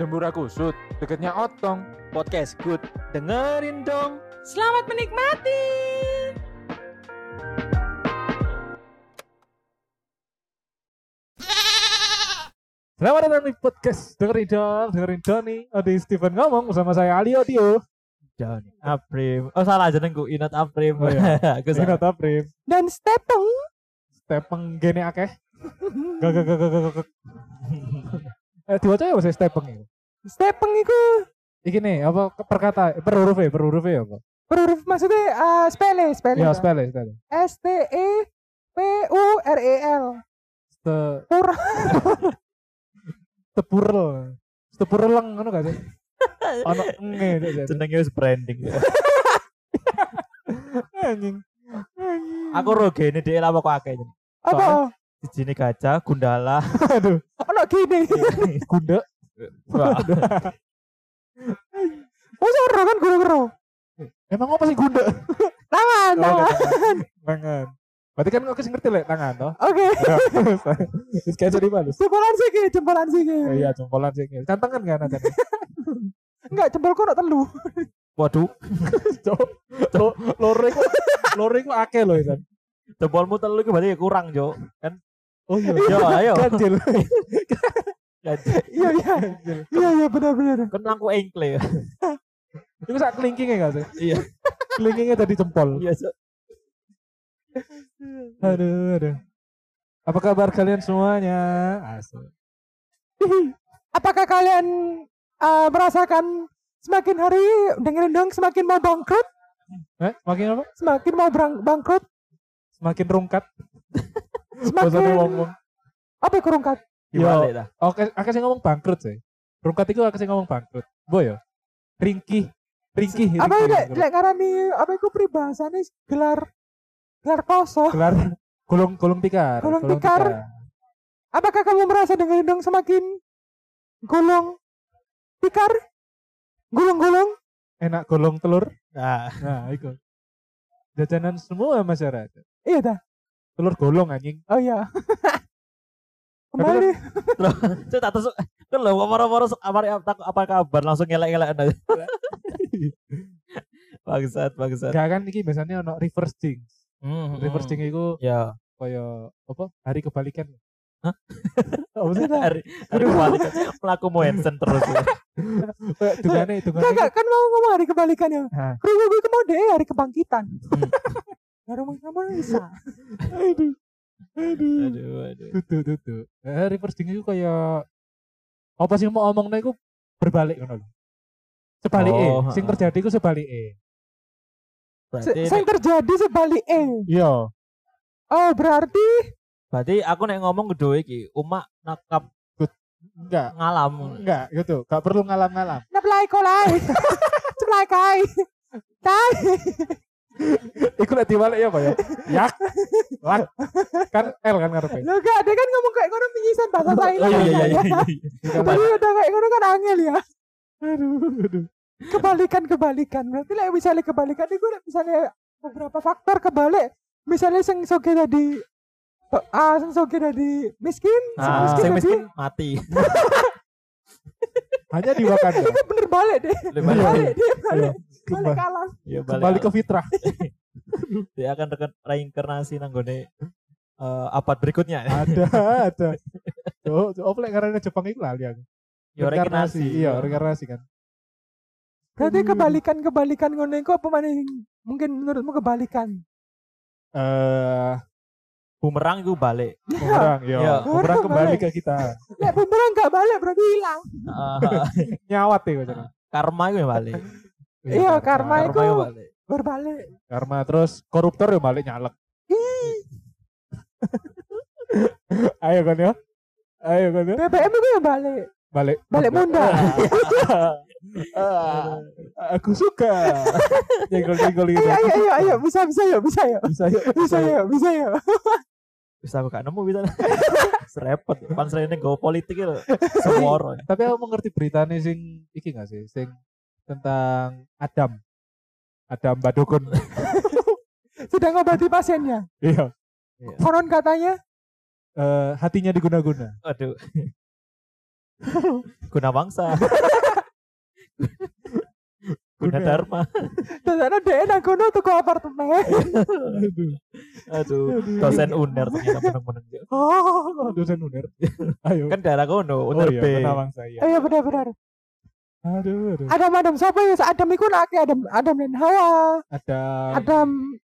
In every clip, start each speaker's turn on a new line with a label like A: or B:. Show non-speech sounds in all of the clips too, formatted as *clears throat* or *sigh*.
A: Dembura kusut, deketnya otong.
B: Podcast good. Dengerin dong.
C: Selamat menikmati.
A: Selamat datang di podcast dengerin dong, dengerin dong nih. Ada Steven ngomong bersama saya Ali Odio.
B: Johnny Aprim. Oh salah jenengku Inat Aprim.
A: Oh, iya. *laughs*
B: Salah.
A: Taprim.
C: Dan Stepeng.
A: Stepeng gene akeh. Gak gak gak gak gak gak. *laughs* Eh diwaca ya bahasa Stepeng itu.
C: Stepeng itu
A: Iki nih apa perkata per huruf ya, per huruf ya apa?
C: huruf maksudnya eh, spell spell
A: Ya spell ya, spell.
C: S T E P U R E L.
A: Ste
C: Pura. *laughs*
A: tepurel. Tepureleng ngono gak sih? Ono nge dek, dek.
B: Jenengnya wis branding. *laughs*
A: anjing.
B: Aku roge ini dia lama kok akeh.
C: Apa?
B: Di sini gajah, gundala. *laughs*
A: Aduh,
C: Ono gini.
A: gunda.
B: Wah,
C: Oh seru kan guru-guru.
A: Emang apa sih gunda?
C: Tangan,
A: Oh,
C: tangan.
A: tangan. Berarti kan aku ngerti lek tangan toh.
C: Oke. *laughs*
A: Terus kayak jadi balus.
C: Jempolan sih jempolan sih.
A: Oh, iya, jempolan sih. Kan tangan kan ada.
C: Enggak, jempolku ono telu.
B: Waduh, *laughs*
A: Cok, cok, lore kok, lore kok akeh loh kan.
B: jempolmu telu itu berarti kurang, Jo. Kan
A: Oh iya.
B: Yo, ayo. *laughs*
A: Ganjil.
C: Iya, iya. Iya, iya benar-benar.
B: Kan langku engkle ya. *laughs*
A: Itu sak kelingkingnya gak sih?
B: Iya.
A: Kelingkingnya tadi jempol.
B: Iya.
A: Aduh, aduh. Apa kabar kalian semuanya? Asik.
C: Apakah kalian eh, merasakan semakin hari dengerin dong semakin mau bangkrut,
A: Eh, semakin apa?
C: semakin mau bangkrut,
A: Semakin rungkat. *laughs*
C: semakin
A: Bosannya ngomong.
C: apa yang kurungkat?
B: Gimana ya?
A: Oke, aku sih ngomong bangkrut sih. Rungkat itu aku sih ngomong bangkrut. Boy ya. Ringkih. Ringkih.
C: Apa
A: ringkih.
C: lek ngarani apa itu peribahasane gelar gelar koso.
A: Gelar gulung gulung tikar.
C: Gulung tikar. Apakah kamu merasa dengerin dong semakin gulung tikar? Gulung-gulung?
A: Enak gulung telur.
B: Nah,
A: Nah, itu. Jajanan semua masyarakat.
C: Iya dah.
A: Telur golong anjing.
C: Oh iya. *laughs* Kembali.
B: saya tak tahu. Kan lo moro-moro apa apa apa kabar langsung ngelak-ngelak. *laughs* Bangsat, bangsat.
A: Gak kan iki biasanya ono reverse jinx.
B: Hmm,
A: Reverse jinx itu
B: Ya,
A: kaya apa? Hari kebalikan.
B: Hah? *laughs*
A: apa sih?
B: hari hari kebalikan pelaku mau Hansen terus.
A: Kayak dungane dungane.
C: enggak, kan mau ngomong hari kebalikan ya. Kru gue mau deh hari kebangkitan. Baru mau ngomong bisa.
A: Aduh. Aduh.
B: Aduh, aduh.
A: Tutu tutu. Eh, reverse jinx itu kaya apa sih mau omongnya itu berbalik ngono lho. Sebalik
B: Oh,
A: sing terjadi itu sebalik
B: Berarti
C: Yang terjadi sebalik eh.
A: Iya.
C: Oh berarti
B: berarti aku nek ngomong kedua iki umak nakap
A: Enggak.
B: ngalam.
A: Enggak gitu. Gak perlu ngalam-ngalam.
C: naplai kolai. *laughs* Ceplai kai. Tai.
A: Iku lek diwalek ya apa ya? Yak. Lak. Kan L kan ngarepe.
C: Lo gak ada kan ngomong kayak ngono penyisan bahasa saya.
B: Oh iya iya iya. iya.
C: Tapi udah kayak ngono kan angel ya.
A: Aduh, aduh.
C: Kebalikan kebalikan. Berarti lah misalnya kebalikan itu lek misalnya beberapa faktor kebalik. Misalnya sing soge tadi ah sing soge tadi miskin, sing
B: Ah,
C: miskin
B: sing
C: tadi
B: miskin mati. *laughs*
A: Hanya di Wakanda.
C: itu *laughs* bener balik deh.
B: Lebih
A: Iya.
C: Balik dia balik.
A: Iya.
C: Balik
A: Kembali,
C: kalah.
B: Ya,
A: kembali ke fitrah. *laughs*
B: dia akan rekan reinkarnasi nanggone eh abad berikutnya.
A: Ada, ada. Tuh, tuh, apa lek karena Jepang itu lali aku.
B: Ya reinkarnasi.
A: Iya, reinkarnasi kan.
C: Berarti kebalikan-kebalikan ngono iku apa maning mungkin menurutmu kebalikan?
A: Eh, *laughs*
B: Bumerang itu balik.
A: bumerang,
B: Iya.
A: ya. Bumerang kembali ke kita.
C: Lek bumerang gak balik berarti hilang. *laughs*
A: Nyawat ya kocok.
B: karma itu yang balik.
C: Iya, karma
B: Karma
C: itu
B: itu balik.
C: berbalik.
A: Karma terus koruptor ya balik nyalek. *laughs* Ayo kan ya. Ayo kan ya.
C: BBM itu yang balik.
A: Balik.
C: Balik munda.
A: Ah, aku suka. Jenggol-jenggol gitu.
C: Ayo ayo ayo ayo bisa bisa yuk bisa yuk.
A: Bisa yuk.
C: Bisa yuk bisa yuk.
B: Bisa aku gak nemu bisa. *laughs* Serepet. Pansel ini go politik itu. Semua orang.
A: Tapi aku mengerti beritanya sing iki gak sih? Sing tentang Adam. Adam Badukun. *laughs*
C: Sedang ngobati pasiennya.
A: Iya.
C: Konon katanya
A: Eh, hatinya diguna-guna.
B: Aduh. *laughs* Guna bangsa. Guna
A: Guna-
B: dharma. *laughs*
C: Dasarnya dia nang kono tuku apartemen.
A: Aduh.
B: Aduh, dosen uner ternyata meneng-meneng.
C: Oh.
A: Dosen uner. *laughs* Ayo.
B: Kan daerah kono,
A: oh
B: uner
A: iya,
B: B.
A: penawang saya.
C: Iya benar-benar.
A: Aduh, aduh.
C: Adam Adam siapa ya? Adam iku laki Adam Adam dan Hawa.
A: Ada
C: Adam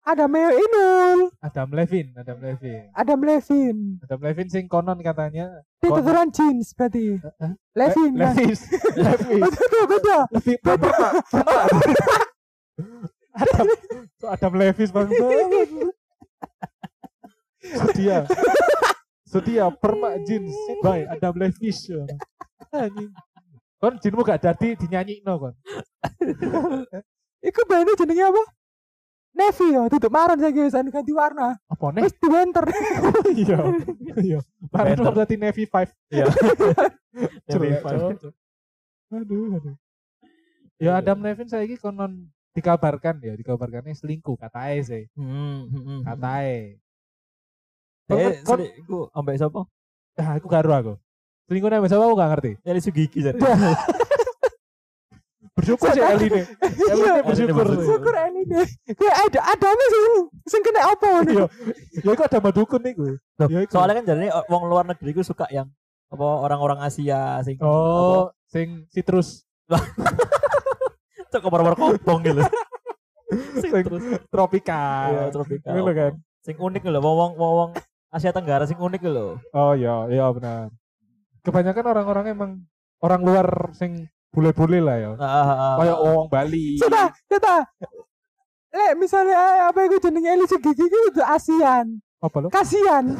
C: Adam Inul.
A: Adam Levin, Adam Levin.
C: Adam Levin.
A: Adam Levin sing konon katanya
C: tuturan jeans berarti.
A: Hah?
C: Levin.
A: Le-
C: kan?
A: Levis. Levis.
C: Oh, beda beda.
A: Perma. Perma. Adam Adam Levis bang. Setia. Setia perma jeans by Adam Levis. Anjing. Kon jinmu gak dadi dinyanyikno kon.
C: Iku bandnya jenenge apa? Navy ya, tutup maron saya guys, ganti warna.
A: Apa nih?
C: Wis di winter. *laughs*
A: Iya. Iya. Mari
B: Better.
A: berarti Navy 5.
B: Iya. *laughs* Navy five.
A: Cok. Aduh, aduh. Ya Adam Levin saya ini konon dikabarkan ya, dikabarkannya selingkuh katanya sih,
B: Hmm,
A: katanya.
B: Eh,
A: Kon-
B: seli- iku ambek sapa?
A: Ah, aku karo aku. Selingkuh nama siapa aku gak ngerti.
B: Eli Sugiki jadi. *laughs*
A: Bersyukur sih Eline. Eline bersyukur.
B: bersyukur.
C: Syukur ini deh. Kayak ada ada nih sing sing kena apa nih?
A: Iya. Ya iku ada madukun niku.
B: Loh,
A: Ya, iku.
B: soalnya kan jadi wong luar negeri ku suka yang apa orang-orang Asia sing
A: Oh, sing citrus *laughs*
B: cok kabar-kabar kopong gitu. *laughs* terus
A: tropika.
B: iya tropika.
A: Ngono kan.
B: Sing unik lho wong wong wong Asia Tenggara sing unik lho.
A: Oh iya, iya benar. Kebanyakan orang-orang emang orang luar sing bule-bule lah ya.
B: Ah, ah, ah.
A: Kayak wong Bali.
C: Sudah, sudah. Lek misalnya eh, apa itu jenenge Elisa Gigi itu udah ASEAN.
A: Apa lo?
C: Kasian. *laughs*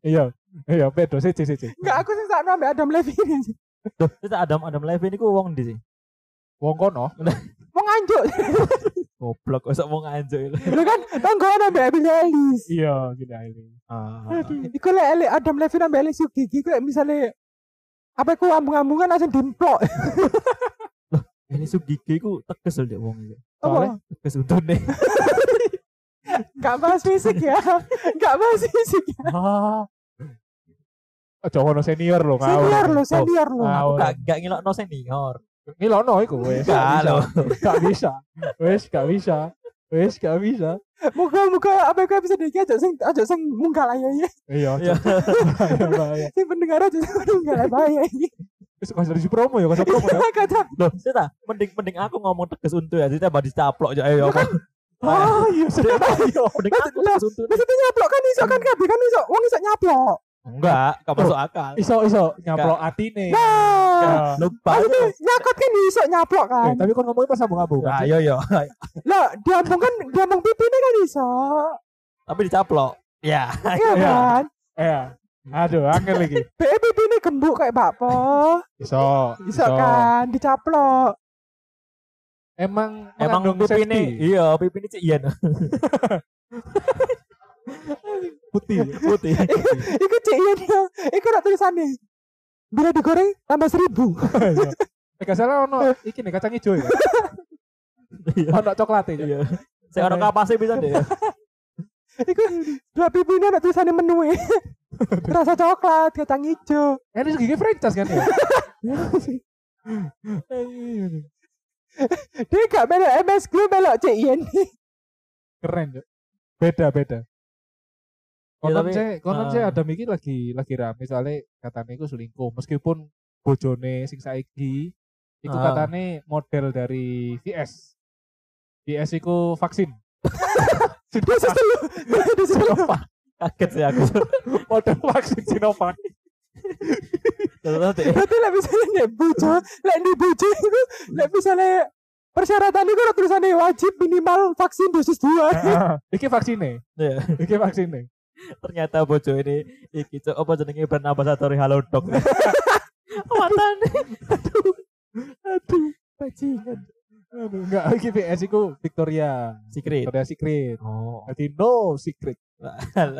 A: Iya. Iya, bedo sih sih sih.
C: Enggak aku sing sakno ambek Adam Levine.
B: Duh, itu Adam Adam Levine iku wong ndi sih?
A: Wong kono. *laughs*
C: Wong anjuk.
B: Goblok kok wong anjuk.
C: Lho kan tanggoan ambek Billie Eilish.
A: Iya, gini ini.
B: Ah.
C: Iku lek Adam Levine ambek Elisa Gigi kayak misalnya apa iku ambung-ambungan langsung dimplok. *laughs*
B: Ini Sugiki ku tegas lho dek wong iki.
A: Soalnya-
C: Apa?
B: Tegas untune.
C: Enggak *laughs* bahas fisik ya. Enggak bahas fisik ya.
A: Ah. Aja ono senior lo ngawur.
C: Senior lo, senior lo.
A: Ah.
B: Aku gak gak ngilokno senior.
A: Ngilono iku wes.
B: Gak lho.
A: Gak bisa. Wes gak bisa. Wes gak bisa.
C: Muka-muka apa iku bisa dikit aja sing aja sing munggah aja ya.
A: Iya,
B: Iya.
A: bahaya, bahaya.
C: Sing pendengar aja sing munggah aja.
A: Wes kok dari promo ya, kok promo ya.
C: Kata
B: Loh, sita, mending mending aku ngomong tegas untu ya, sita badis caplok aja ayo.
A: Ah, iya, sudah. Iya.
B: Mending aku tegas untu.
C: maksudnya nyaplok kan iso kan kabeh kan iso wong iso nyaplok.
B: Enggak, gak masuk akal.
A: Iso iso nyaplok atine.
C: Nah,
A: Ya.
B: Lupa.
C: maksudnya nyakot kan iso nyaplok
A: Eh,
C: kan.
A: tapi kon ngomongin pas sambung-sambung kan.
B: Ayo yo.
C: Lah, diambung kan diambung pipine kan iso.
B: Tapi dicaplok. Ya.
C: Iya
A: Iya.
C: kan?
A: Eh, aduh, angel lagi.
C: Be pipine gembuk kayak bakpo.
A: Iso,
C: Iso kan dicaplok.
A: Emang
B: Emang pipine,
A: safety.
B: iya pipine cek iya. *laughs*
A: putih.
B: Putih.
C: Iku cek iya dia. Iku nak tulisannya. Bila digoreng tambah seribu.
A: Eh, gak salah ono iki nih kacang hijau ya.
B: Iya.
A: Ono coklatnya.
B: Iya. Saya orang kapasnya bisa deh.
C: Iku dua pipine nak tulisannya menu Rasa coklat, kacang hijau.
A: Eh, ini gigi franchise kan ya?
C: Dia gak melok MS Glow melok cek iya.
A: Keren, Cuk. Konon
B: tapi-
A: saya, konon
B: ah.
A: saya ada mikir lagi lagi rame soalnya katanya itu selingkuh meskipun bojone sing saiki iku
B: Ah.
A: katanya model dari VS. VS iku vaksin.
C: Dia selalu, dia selalu.
A: Sinovac.
B: Kaget sih aku. *laughs*
A: model vaksin Sinovac.
C: Berarti lah misalnya nih bojo, lek di bojo itu, lek misalnya persyaratan itu ada tulisannya wajib minimal vaksin dosis dua.
A: Iki vaksinnya.
B: Iya.
A: Iki vaksinnya.
B: Ternyata bojo ini iki cok apa jenenge brand ambassador Halodoc. Matan.
A: Aduh, bajingan. Aduh, enggak iki VS iku Victoria.
B: Secret.
A: Victoria Secret.
B: Oh.
A: Jadi no secret.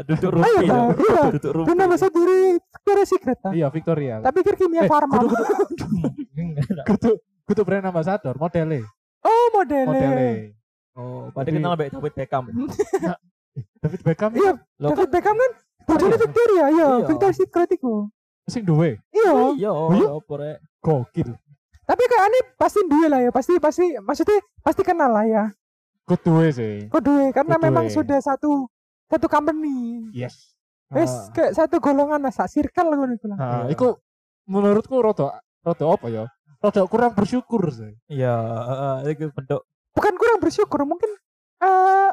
B: Duduk
C: Ayo
B: dong.
C: iya.
B: Duduk.
C: Dan nama saya diri Victoria Secret ah.
A: Iya, Victoria.
C: Tak pikir kimia
A: Eh,
C: farma.
A: kudu kudu *laughs* kudu kudu brand ambassador modelnya.
C: Oh modelnya.
A: Modelnya.
B: Oh, pada
A: Jadi-
B: kenal Mbak David Beckham. *laughs*
A: David Beckham
C: Iya,
A: itu
B: Loh,
C: David Beckham kan bojone
A: Iya.
C: Victoria, iya,
B: Iya.
C: Victoria Secret itu.
A: Sing duwe.
C: Iya.
B: Iya,
A: iya?
B: opo rek.
A: Gokil.
C: Tapi kayak ini pasti duwe lah ya, pasti pasti maksudnya pasti kenal lah ya.
A: Ku duwe sih.
C: Kok duwe karena
A: Kok
C: memang sudah satu satu company.
A: Yes.
C: Wes
A: Ah,
C: kayak satu golongan lah, sak circle ngono iku lah.
A: ah,
B: Iya.
A: iku menurutku rada rada apa ya? Rada kurang bersyukur sih.
B: Iya, heeh, iku bentuk
C: Bukan kurang bersyukur, mungkin eh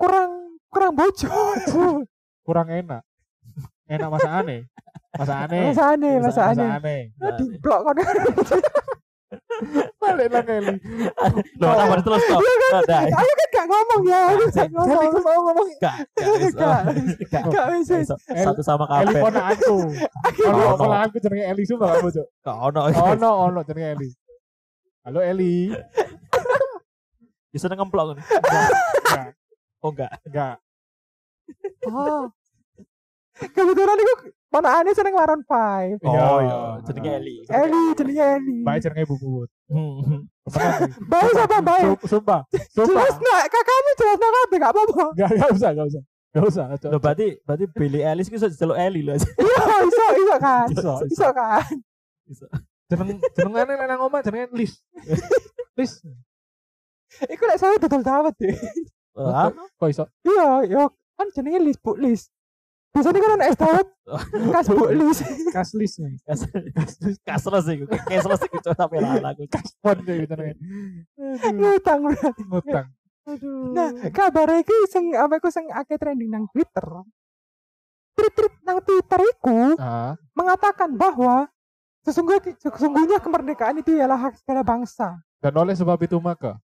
C: kurang kurang bojo. *laughs*
A: kurang enak. Enak masakane. Masakane.
C: Masa aneh, masa aneh.
A: Masakane.
C: Ah, di blok kan.
A: Balik lah Kelly.
B: Loh, apa terus toh? Ada.
C: Aku kan gak ngomong ya, aku gak ngomong.
A: ku mau ngomong
B: Gak, gak.
C: Gak. Bisa.
B: Satu sama
A: Eli
B: kabeh.
A: ponakanku. Kalau
B: Ono.
A: kalau aku jenenge Eli sumpah gak bocok.
B: Gak ono.
A: Ono ono jenenge Eli. Halo Eli.
B: Bisa ngemplok nih.
A: Enggak,
B: Oh enggak.
A: enggak.
C: Oh. *laughs* Kebetulan iku ponakane seneng Maroon 5.
A: Iya.
B: Oh iya, jenenge Eli.
C: Eli, jenenge Eli.
A: Baik jenenge Bubut.
B: Hmm. *laughs*
A: Sih.
C: Baik siapa baik?
A: Sum- Sumpah. Sumpah.
C: Jelas nak, kakakmu jelas nak kabeh gak apa-apa.
A: Enggak, enggak usah, enggak usah. Enggak usah.
B: Loh
A: ojo.
B: berarti berarti Billy Ellis itu celuk Eli loh. *laughs*
C: Iya, iso, iso kan.
A: Iso, iso.
C: Iso kan.
A: Jeneng jenengane nang omah jenenge Lis. Lis.
C: Iku lek saya dodol dawet deh.
B: Hah?
A: Kok iso?
C: Iya, yo kan jenenge Lis Bu Lis. Biasanya kan ana es dawet *laughs* kas Bu Lis.
A: Kas Lis. nih.
B: Kas kasles iku. Kasles iku cok tapi lah aku.
A: Kaspon deh jenenge. Aduh,
C: Ngutang berarti.
A: Ngutang.
C: Nah, kabar iki sing apa iku sing akeh trending nang Twitter. Tweet-tweet nang Twitter iku
A: Ah,
C: mengatakan bahwa sesungguhnya sesungguhnya kemerdekaan itu ialah hak segala bangsa.
A: dan oleh sebab itu maka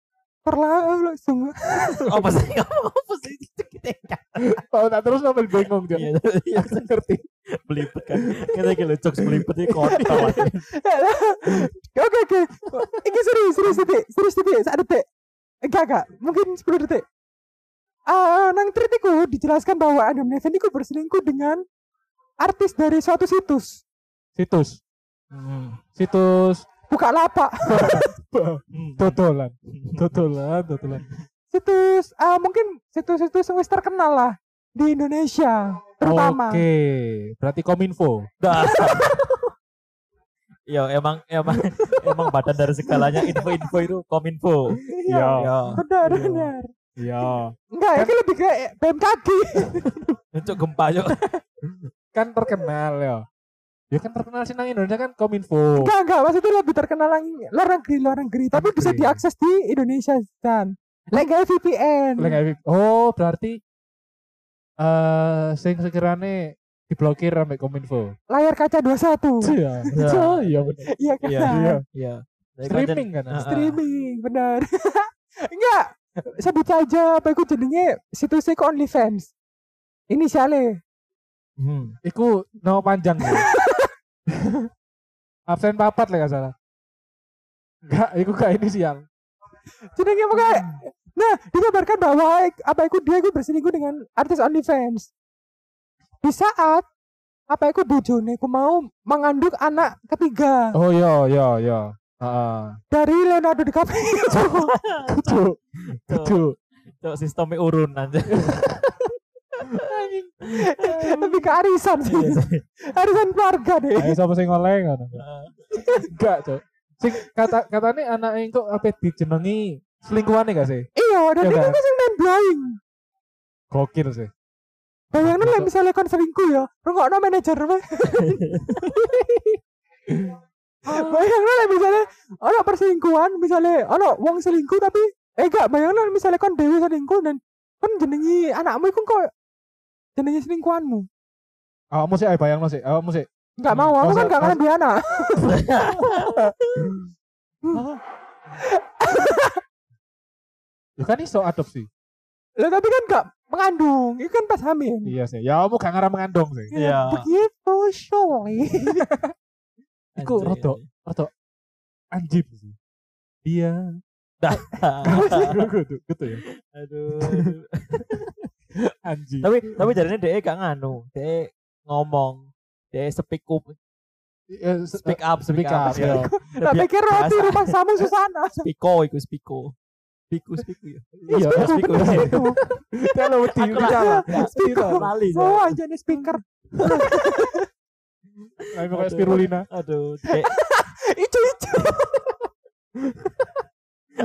C: Perlahan langsung *laughs*
B: Apa sih? Apa sih? Kita
A: Oh, tak terus sambil bengong dia.
B: Iya, iya, *laughs*
A: Ngerti.
B: belibet kan. Kita kira jokes belibet ini kontol.
C: Oke oke. Iki serius serius titik serius titik sak detik. Enggak enggak mungkin 10 detik. Ah nang tweet iku dijelaskan bahwa Adam Levine iku berselingkuh dengan artis dari suatu situs.
A: Situs.
B: Hmm.
A: Situs
C: Buka lapak. *laughs*
A: Totolan. Totolan, totolan.
C: situs ah mungkin situs-situs yang terkenal lah di Indonesia terutama.
A: Oke, berarti Kominfo.
B: Dasar. *laughs* Yo emang emang *laughs* emang badan dari segalanya info-info itu kominfo.
C: Iya.
B: Yo,
C: Benar
A: Iya.
C: benar.
A: Iya.
C: Enggak, ini lebih ke BMKG.
B: untuk gempa yo.
A: Kan terkenal ya. Ya kan terkenal sih nang Indonesia kan Kominfo.
C: Enggak, enggak, maksudnya lebih terkenal yang luar negeri, luar negeri, tapi bisa diakses di Indonesia dan Lek VPN.
A: Lek VIP. Oh, berarti eh sing sekirane diblokir sampai Kominfo.
C: Layar kaca 21.
A: Iya.
B: Iya. *laughs*
A: Iya benar.
C: Iya kan?
B: Iya.
A: Iya.
B: Iya.
A: Streaming kan.
B: Ah, ah.
C: Streaming, benar. *laughs* enggak. Sebut saja apa itu jenenge situsnya ke OnlyFans. Inisialnya.
B: Hmm.
A: Iku nama panjang ya. *laughs* *laughs* Absen papat lah gak salah. Enggak, iku gak inisial.
C: Jenenge apa kayak Nah, dikabarkan bahwa apa itu dia itu berselingkuh dengan artis OnlyFans. Di saat apa itu bojone ku mau mengandung anak ketiga
A: Oh iya iya iya. Heeh.
C: dari Leonardo DiCaprio.
A: Kudu. Kudu.
B: Cok sistemnya urun aja. *laughs*
C: Lebih ke arisan sih. arisan keluarga deh.
A: Ayo sapa sing ngoleh ngono. Enggak, Cuk. Sing kata katane anak engko apa dijenengi selingkuhane gak sih?
C: Iya, dan
A: Iya
C: itu
A: kan?
C: kan sing main blowing.
A: Gokil sih.
C: Bayangin lah misalnya kon selingkuh ya, rungokno manajer weh. *laughs* Bayangin lah misalnya ono perselingkuhan, misalnya ono wong selingkuh tapi eh gak bayangin lah misalnya kon dewe selingkuh dan kon jenengi anakmu iku kok jenengi selingkuhanmu.
A: Awakmu sih ayo bayangno sih. Awakmu sih.
C: Enggak mau, aku kan gak duwe anak.
A: Ya kan iso adopsi.
C: Lah tapi kan gak mengandung, itu kan pas hamil.
A: Iya sih. Ya kamu gak ngarang mengandung sih.
B: Iya.
C: Begitu, surely.
A: Iku
B: Anjay.
A: rodok rodok anjing *laughs* sih. Iya. Gitu, gitu ya.
B: Aduh. *laughs* *laughs*
A: Anjing.
B: tapi tapi jadinya dia gak nganu. Dia ngomong. Dia speak up,
A: se-
B: speak up, speak,
A: speak
B: up.
A: up, ya.
C: Tak pikir roti rumah samu Susana. *laughs*
B: Spiko iku spiko. Spiku spiku ya.
A: Iya,
B: Spiku.
A: Kalau
B: lah.
A: salah.
C: Speaker.
B: Lali.
C: Oh, aja nih speaker.
A: Ayo
B: Aduh.
A: spirulina.
B: Aduh, *laughs*
C: Ijo ijo.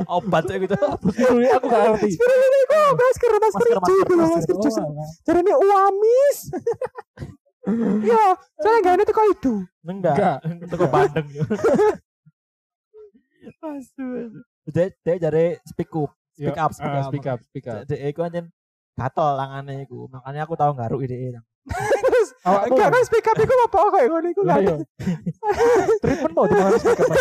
B: Obat kayak gitu.
A: Spirulina aku gak ngerti.
C: Spirulina iku masker masker
B: Masker,
C: ijo
B: masker,
C: itu loh, masker
A: Oh,
C: ijo.
A: alah.
C: Caranya uamis. Iya, soalnya gak ada tuh kau itu.
B: Enggak.
A: Enggak.
B: Teko Bandeng. Aduh. Dek dek jare speak up.
A: Ya,
B: Speak up, speak
A: ah,
B: up.
A: speak up, speak up.
B: Dek iku anjen gatel langane iku. Makanya aku tahu garuk ide.
C: Terus
A: Awakmu.
C: enggak kan speak up iku apa kayak ngono iku kan.
A: iya. Treatment mau di mana speak up.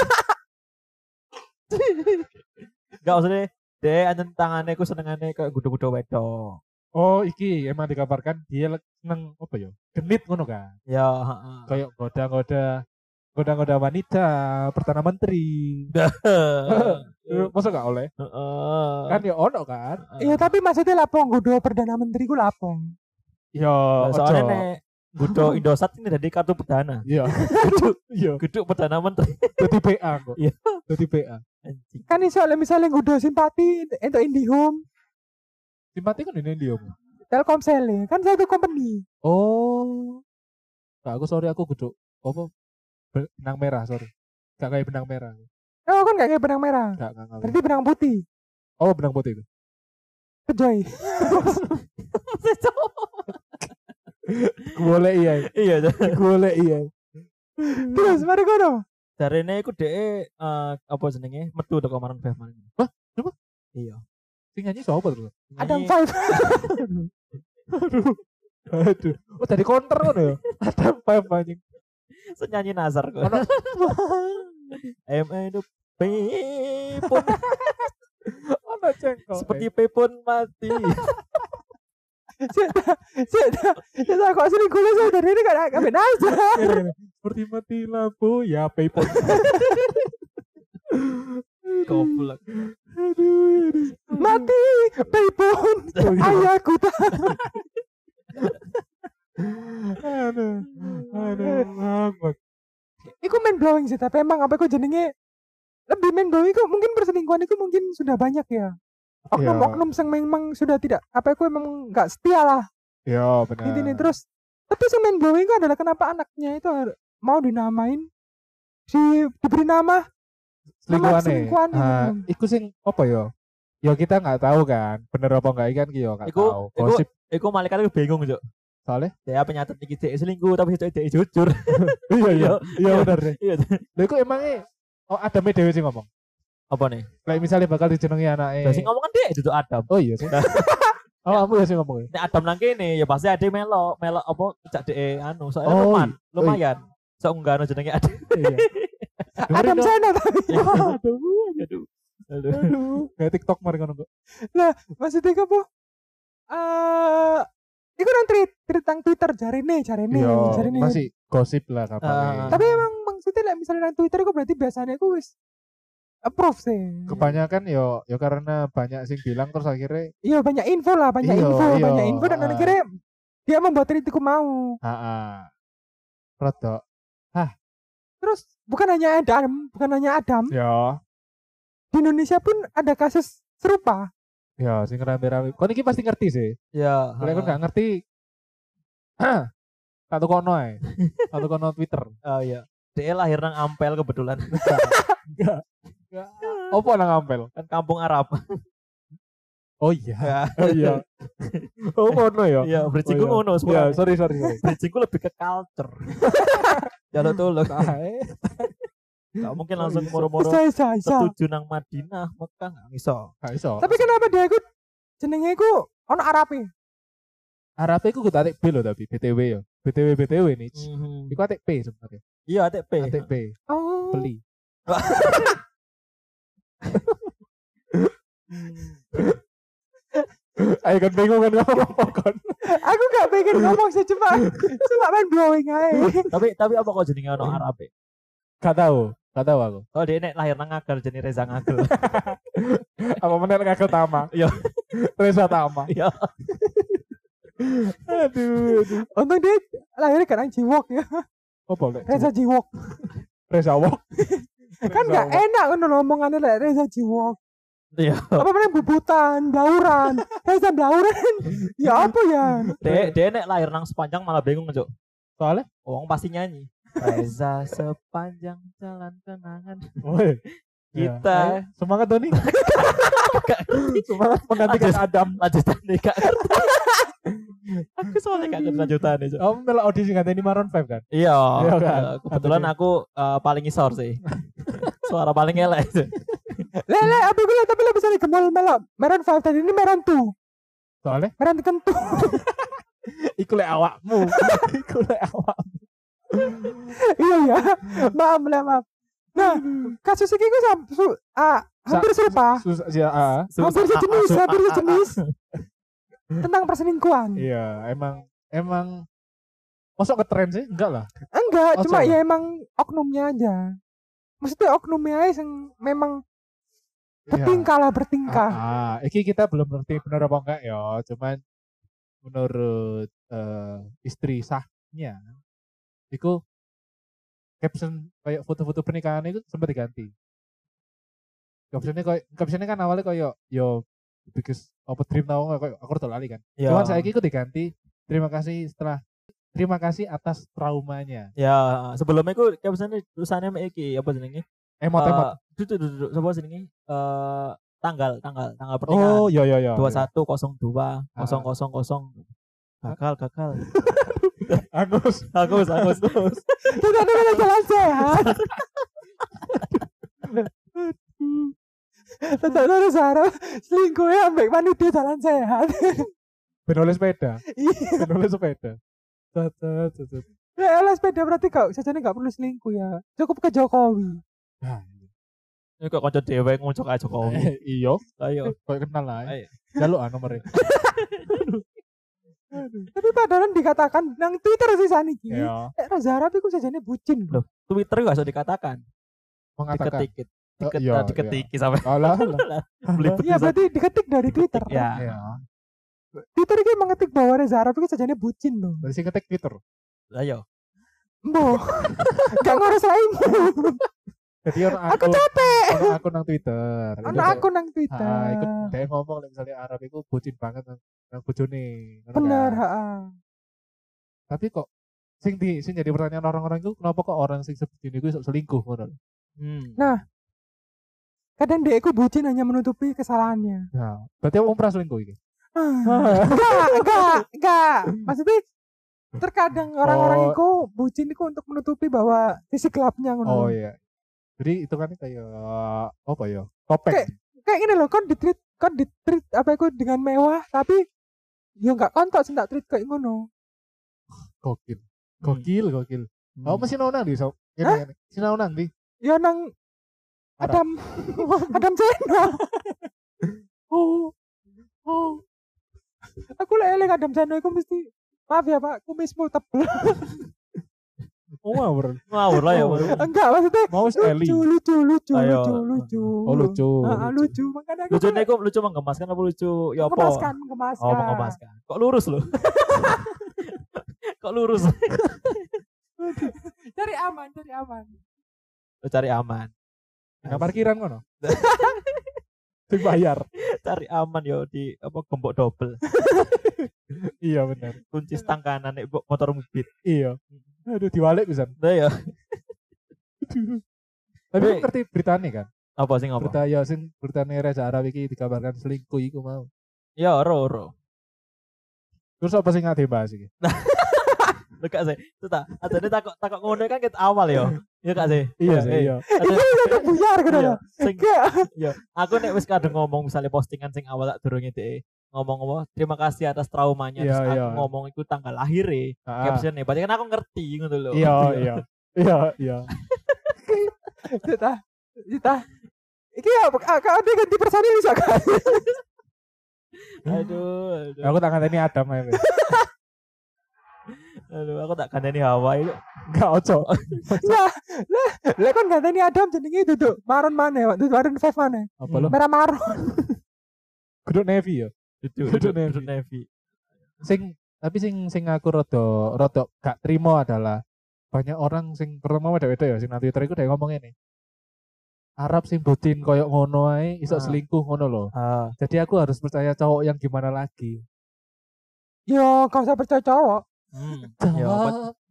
B: Enggak maksudnya dek anjen tangane iku senengane kayak gudo-gudo wedok.
A: Oh, iki emang dikabarkan dia seneng apa ya? Genit ngono kan.
B: Ya, heeh.
A: Kayak goda-goda goda-goda wanita, perdana menteri. *laughs* Masa gak oleh?
B: Heeh.
A: Kan ya ono kan?
C: Iya, tapi maksudnya lapo nggodo perdana menteri ku lapo.
A: Ya,
B: soalnya nek Gudo Indosat ini dari kartu perdana.
A: Iya. *laughs* Iya.
B: Gudo perdana menteri.
A: Jadi PA kok.
B: Iya.
A: Jadi PA.
B: Anjing.
C: Kan iso le misalnya nggodo simpati untuk IndiHome,
A: Simpati kan ini dia.
C: Telkomsel ya. kan satu company.
A: Oh. Nah, aku sorry aku guduk apa be- benang merah, sorry. Gak kayak benang merah.
C: Oh, kan gak kayak benang merah.
A: Gak, gak, gak.
C: Berarti benang putih.
A: Oh, benang putih itu.
C: Kejoy. *laughs*
A: Boleh iya.
B: Iya,
A: Boleh iya.
C: Terus mari kono.
B: jarene iku dhek eh apa jenenge? Metu teko Maroon 5 man.
A: Hah? Coba?
B: Iya.
A: Sing nyanyi siapa terus?
C: Adam Five.
A: Aduh. Aduh. Oh, tadi counter kan ya? Ada five anjing.
B: senyanyi Nazar kok.
A: Ono-
B: Em hidup pepon
A: Ono cengkok.
B: seperti pepon mati.
C: Sik, sik, kok sering kuliah saya dari ini gak benar aja.
A: Seperti mati lampu ya PayPal.
B: Goblok.
A: Aduh. aduh.
C: Mati,
A: iya.
C: ayahku tak.
A: Aduh. Aduh. ngambek.
C: Iku main blowing sih, tapi emang apa iku jenenge lebih main blowing iku mungkin perselingkuhan itu mungkin sudah banyak ya. Oknum-oknum yang memang sudah tidak apa iku emang nggak setia lah
A: Ya, benar.
C: intinya terus. Tapi yang main blowing itu adalah kenapa anaknya itu mau dinamain si diberi nama
A: selingkuhane.
C: selingkuhane,
A: Ah,
C: hmm.
A: iku sing apa ya? Ya kita nggak tahu kan, bener apa enggak ikan ki yo nggak
B: Iku-
A: tahu.
B: iku-
A: Gosip
B: Iku malaikat iku bingung, Cuk.
A: soalnya.
B: Dia penyatet iki dhek selingkuh tapi dhek dhek jujur. *laughs*
A: iya iya, *laughs* iya
B: Iya.
A: bener deh.
B: Iya.
A: Lha iku emangnya oh ada dewe sing ngomong.
B: Apa nih?
A: Kayak misalnya bakal dijenengi anake.
B: Lah sing ngomong kan dhek duduk Adam.
A: Oh iya sih. *laughs* oh, aku ya sing ngomong. ya?
B: Nek Adam nang kene ya pasti ada melo, melo apa cak dhek anu, soalnya
A: Oh,
B: lumayan,
A: iya.
B: lumayan. Sok enggak jenenge Adam.
A: Iya. *laughs*
C: Adam Sena tapi. *laughs*
A: Aduh.
B: Aduh. Aduh.
A: Aduh. Kayak TikTok mari ngono kok.
C: Maksudnya apa? Eh, iku nang tweet, tweet nang Twitter jarine, jarine,
A: Iya,
C: jarine.
A: masih gosip lah kabarnya.
B: Ah.
C: Tapi emang maksudnya misalnya nang Twitter iku berarti biasanya iku wis approve sih.
A: kebanyakan yo yo karena banyak sing bilang terus akhirnya
C: Iya banyak info lah, banyak
A: Iya,
C: info,
A: iya.
C: banyak info dan akhirnya dia membuat tweetku mau.
A: ah Rodok.
C: Terus bukan hanya Adam, bukan hanya Adam,
A: Ya,
C: di Indonesia pun ada kasus serupa.
A: ya sing rame-rame. Kau ini pasti ngerti sih.
B: Ya.
A: Kalau aku nggak ngerti, *clears throat* satu kono ae. Satu kono Twitter.
B: Oh iya. Dia lahir nang Ampel kebetulan. *laughs*
A: Enggak. Enggak. Apa nang ampel?
B: kan kampung Arab. *laughs*
A: Oh iya.
B: Ya. *laughs*
A: Oh iya. Oh kono ya.
B: Iya, bridging
A: Oh, iya.
B: ngono
A: Ya,
B: sebenarnya.
A: sorry sorry. sorry.
B: Bridging lebih ke culture. Jaluk tolong.
A: Tae.
B: Gak mungkin
A: Oh,
B: langsung
A: iya.
B: moro-moro setuju nang Madinah, Mekah nggak iso.
A: Gak iso.
C: Tapi kenapa dia ikut jenenge iku ono Arabe?
A: Arabe iku kudu atik B lho tapi BTW ya. BTW BTW nih.
B: Mhm.
A: Iku atik P sebenarnya.
B: Iya, ATP.
A: Atik P.
C: Oh.
A: Beli. Ayo kan bingung kan ngomong apa kan.
C: Aku gak pengen ngomong sih cuma cuma main blowing aja.
B: tapi tapi apa kok jenenge ono Arab?
A: Gak tahu. Gak tahu aku.
B: Oh, dia nek lahir nang Ngagel jenenge Reza Ngagel. *laughs*
A: Apa menel ngagel Tama? *laughs*
B: Iya.
A: Reza Tama. *laughs*
B: Iya.
A: Aduh, aduh.
C: Untung dia lahirnya kan Jiwok ya.
A: Apa lek?
C: Reza Jiwok.
A: Reza Wok.
C: Kan gak enak kan ngomongannya lek Reza Jiwok.
B: Iya.
C: Apa namanya bubutan, blauran. Reza blauran. *laughs* ya apa ya?
B: Dek, dek nek lahir nang sepanjang malah bingung, Cuk.
A: Soalnya
B: Wong pasti nyanyi. Reza sepanjang jalan kenangan
A: Woi. *laughs* Ya.
B: kita
A: Ayo, semangat Doni. semangat menggantikan Adam.
B: lanjutan nih kak *laughs* aku soalnya gak ngerti lanjutan nih Cok.
A: Kamu melok audisi nganteni Maroon 5 kan?
B: iya
A: Iya, kan?
B: kebetulan aku eh, paling isor sih suara paling elek itu
C: Lele, apa gue tapi lo bisa ke mall melok. Meron 5 tadi ini meron 2.
A: Soalnya
C: Meron kentu. *laughs*
A: iku lek awakmu. *laughs* iku lek awakmu. *laughs*
C: iya ya. Maaf, maaf. Nah, kasus ini gue sam, su, ah, hampir serupa. Hampir
B: Susah,
C: sejenis, hampir sejenis. Tentang perselingkuhan.
A: Iya, emang emang Masuk ke tren sih? Enggak lah.
C: Enggak,
A: Oh,
C: cuma
A: coba.
C: ya emang oknumnya aja. Maksudnya oknumnya aja yang memang bertingkah lah bertingkah.
A: Ah, ah, iki kita belum ngerti bener apa enggak ya, cuman menurut eh, istri sahnya itu caption kayak foto-foto pernikahan itu sempat diganti. Captionnya kayak captionnya kan awalnya kayak yo because apa dream tau nggak kayak aku udah lali kan.
B: Ya.
A: Cuman saya itu diganti terima kasih setelah terima kasih atas traumanya.
B: Ya, sebelumnya aku captionnya tulisannya mek iki apa jenenge?
A: Emot-emot.
B: Eh, Duduk duduk sapa jenenge? Eh tanggal tanggal tanggal pernikahan.
A: oh, iya iya iya.
B: 2102
A: Ah.
B: 000 gagal gagal *laughs*
A: Agus.
B: bagus bagus bagus
C: Kita ada jalan sehat. Tetap Sarah selingkuh ya ambek panitia jalan sehat.
A: Oleh sepeda.
C: Iya.
A: Sepeda.
C: Ya lah sepeda berarti kau sajane nggak perlu selingkuh ya. Cukup ke Jokowi.
A: Nah,
B: ini kok kanca dhewe ngucok aja
A: eh, iya,
B: ayo
A: kok kenal lah.
B: Ayo.
A: Jaluk ah *laughs* nomornya.
C: Tapi padahal dikatakan nang Twitter sih saniki.
A: Iya,
C: Eh Raza Arab itu sajane bucin.
B: Loh. Twitter gak usah dikatakan
A: mengatakan.
B: diketik
A: Oh,
B: diket,
A: iya,
B: diketik sampai
A: Alah, *laughs*
C: Iya berarti diketik dari Twitter.
B: ya
A: Iya.
C: Twitter ini mengetik bahwa Reza Arab itu sajane bucin loh.
A: Dari sing ketik Twitter.
B: ayo
C: Mbok. *laughs* Gak ngurus lain.
A: Jadi orang
C: Aku
A: akun,
C: capek.
A: orang akun nang Twitter. Kayak-
C: aku nang Twitter.
A: Ah, ikut dia ngomong misalnya Arab itu bucin banget nang, nang bojone. ngono
C: Bener,
A: kan.
C: heeh.
A: Tapi kok sing di sing jadi pertanyaan orang-orang itu kenapa kok orang sing sebutin itu iso selingkuh ngono.
B: hmm.
C: Kadang dia itu bucin hanya menutupi kesalahannya.
A: Nah, berarti wong pernah selingkuh iki.
C: Enggak, *laughs* enggak, enggak. Maksudnya terkadang orang-orang
A: Oh.
C: itu bucin itu untuk menutupi bahwa sisi gelapnya ngono.
A: Oh iya. Jadi itu kan kayak apa ya? Topeng.
C: Kayak- Kayak gini loh, kan di treat kan di treat apa itu dengan mewah tapi ya enggak kontak sih enggak treat kayak ngono.
A: Gokil.
B: Hmm.
A: Gokil, gokil.
B: Hmm.
A: Oh, masih nang di so. Ini si nang di.
C: Ya nang. Adam *laughs* Adam Channel. *laughs*
A: Oh. Oh.
C: Aku lah eling Adam Channel itu mesti maaf ya Pak, kumismu tebel.
A: Oh, ngawur.
B: ngawur lah ya.
C: Enggak, maksudnya
A: Mau Eli.
C: lucu, lucu, lucu,
B: Ayo.
C: lucu, lucu.
A: Oh, lucu.
C: Ah, ah, lucu. Makanya aku
B: lucunya kok lucu menggemaskan apa lucu ya apa
C: mengemaskan, mengemaskan.
B: oh mengemaskan kok lurus loh *laughs* kok lurus *laughs*
C: Cari aman, cari aman.
B: Lu cari aman
A: Nang parkiran kono. *laughs* Sing bayar. *laughs*
B: cari aman yo di apa gembok double *laughs*
A: Iya benar.
B: kunci stang kanan nek motor mobil
A: Iya. Aduh diwalik pisan.
B: Nah ya *laughs*
A: Tapi aku ngerti beritanya kan.
B: apa sih ngapa
A: Berita ya sing beritanya Reza Arab iki dikabarkan selingkuh iku mau.
B: ya ro ro
A: Terus apa sing ngade bahas iki?
B: Lu gak sih itu tak ada takut takut ngono kan kita awal yo iya gak sih
A: Iya sih,
B: eh,
A: iya.
B: ada-
C: Itu buyar gitu
B: iya,
C: loh. *laughs*
B: sing
C: Kayak
B: Iya, aku nek wis kadang ngomong misalnya postingan sing awal tak durunge deh ngomong apa terima kasih atas traumanya
A: Iya,
B: terus aku
A: iya.
B: ngomong itu tanggal lahir e
A: Ah,
B: captionnya berarti kan aku ngerti ngono lho
A: Iya, iya. Iya, iya.
C: Cita, cita. Iki apa? Ah, Kau ada ganti personil bisa kan?
B: aduh aduh,
A: Aku tak nganteni Adam ae. *laughs*
B: aduh aku tak kandani hawa itu
A: Enggak ojo. *laughs*
C: Nah, lah, lah kan ganti Adam jenenge duduk maron mana? Duduk maron five mana?
A: Apa lo?
C: Merah maron.
A: Kudu Navy ya.
B: duduk
A: Duduk Navy.
B: Navy
A: Sing tapi sing sing aku rada rada gak trimo adalah banyak orang sing pertama beda-beda ya sing nanti Twitter iku dhek ngomong ini. Arab sing bucin koyo ngono ae iso
B: Ah.
A: selingkuh ngono loh.
B: ah
A: Jadi aku harus percaya cowok yang gimana lagi.
C: Yo, kau usah percaya cowok.
B: Hmm. ya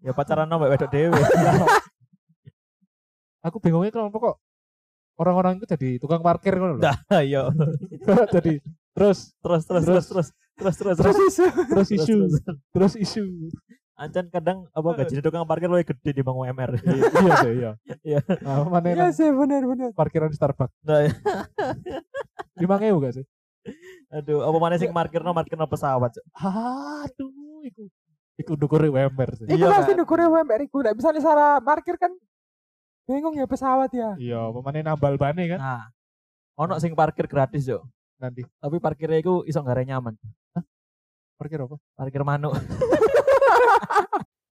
B: Ya pacaran sama wedok dhewe. *laughs*
A: Aku bingungnya kenapa kok orang-orang itu jadi tukang parkir ngono lho.
B: Dah, yo. *laughs*
A: jadi terus
B: Terus terus terus terus terus terus
C: Terus
B: terus.
C: isu.
A: terus *laughs* isu,
B: terus.
A: terus isu.
B: Ancan kadang apa gaji tukang parkir lebih gede di bang UMR.
A: iya sih, iya.
B: Iya.
A: Nah, mana
C: Iya sih benar benar.
A: parkiran Starbucks?
B: Nah, ya.
A: Lima ngewu gak sih?
B: aduh, apa mana sing parkirno parkirno pesawat.
A: Aduh, iku iku dukure WMR sih.
C: Iku
B: Iya,
C: pasti
B: kan?
C: nukur UMR iku. Nek misalnya salah parkir kan bingung ya pesawat ya.
A: Iya, pemane nambal bane kan
B: Nah, ono sing parkir gratis yo.
A: nanti.
B: Tapi parkirnya iku iso nggak nyaman.
A: Parkir apa?
B: Parkir manuk. *laughs*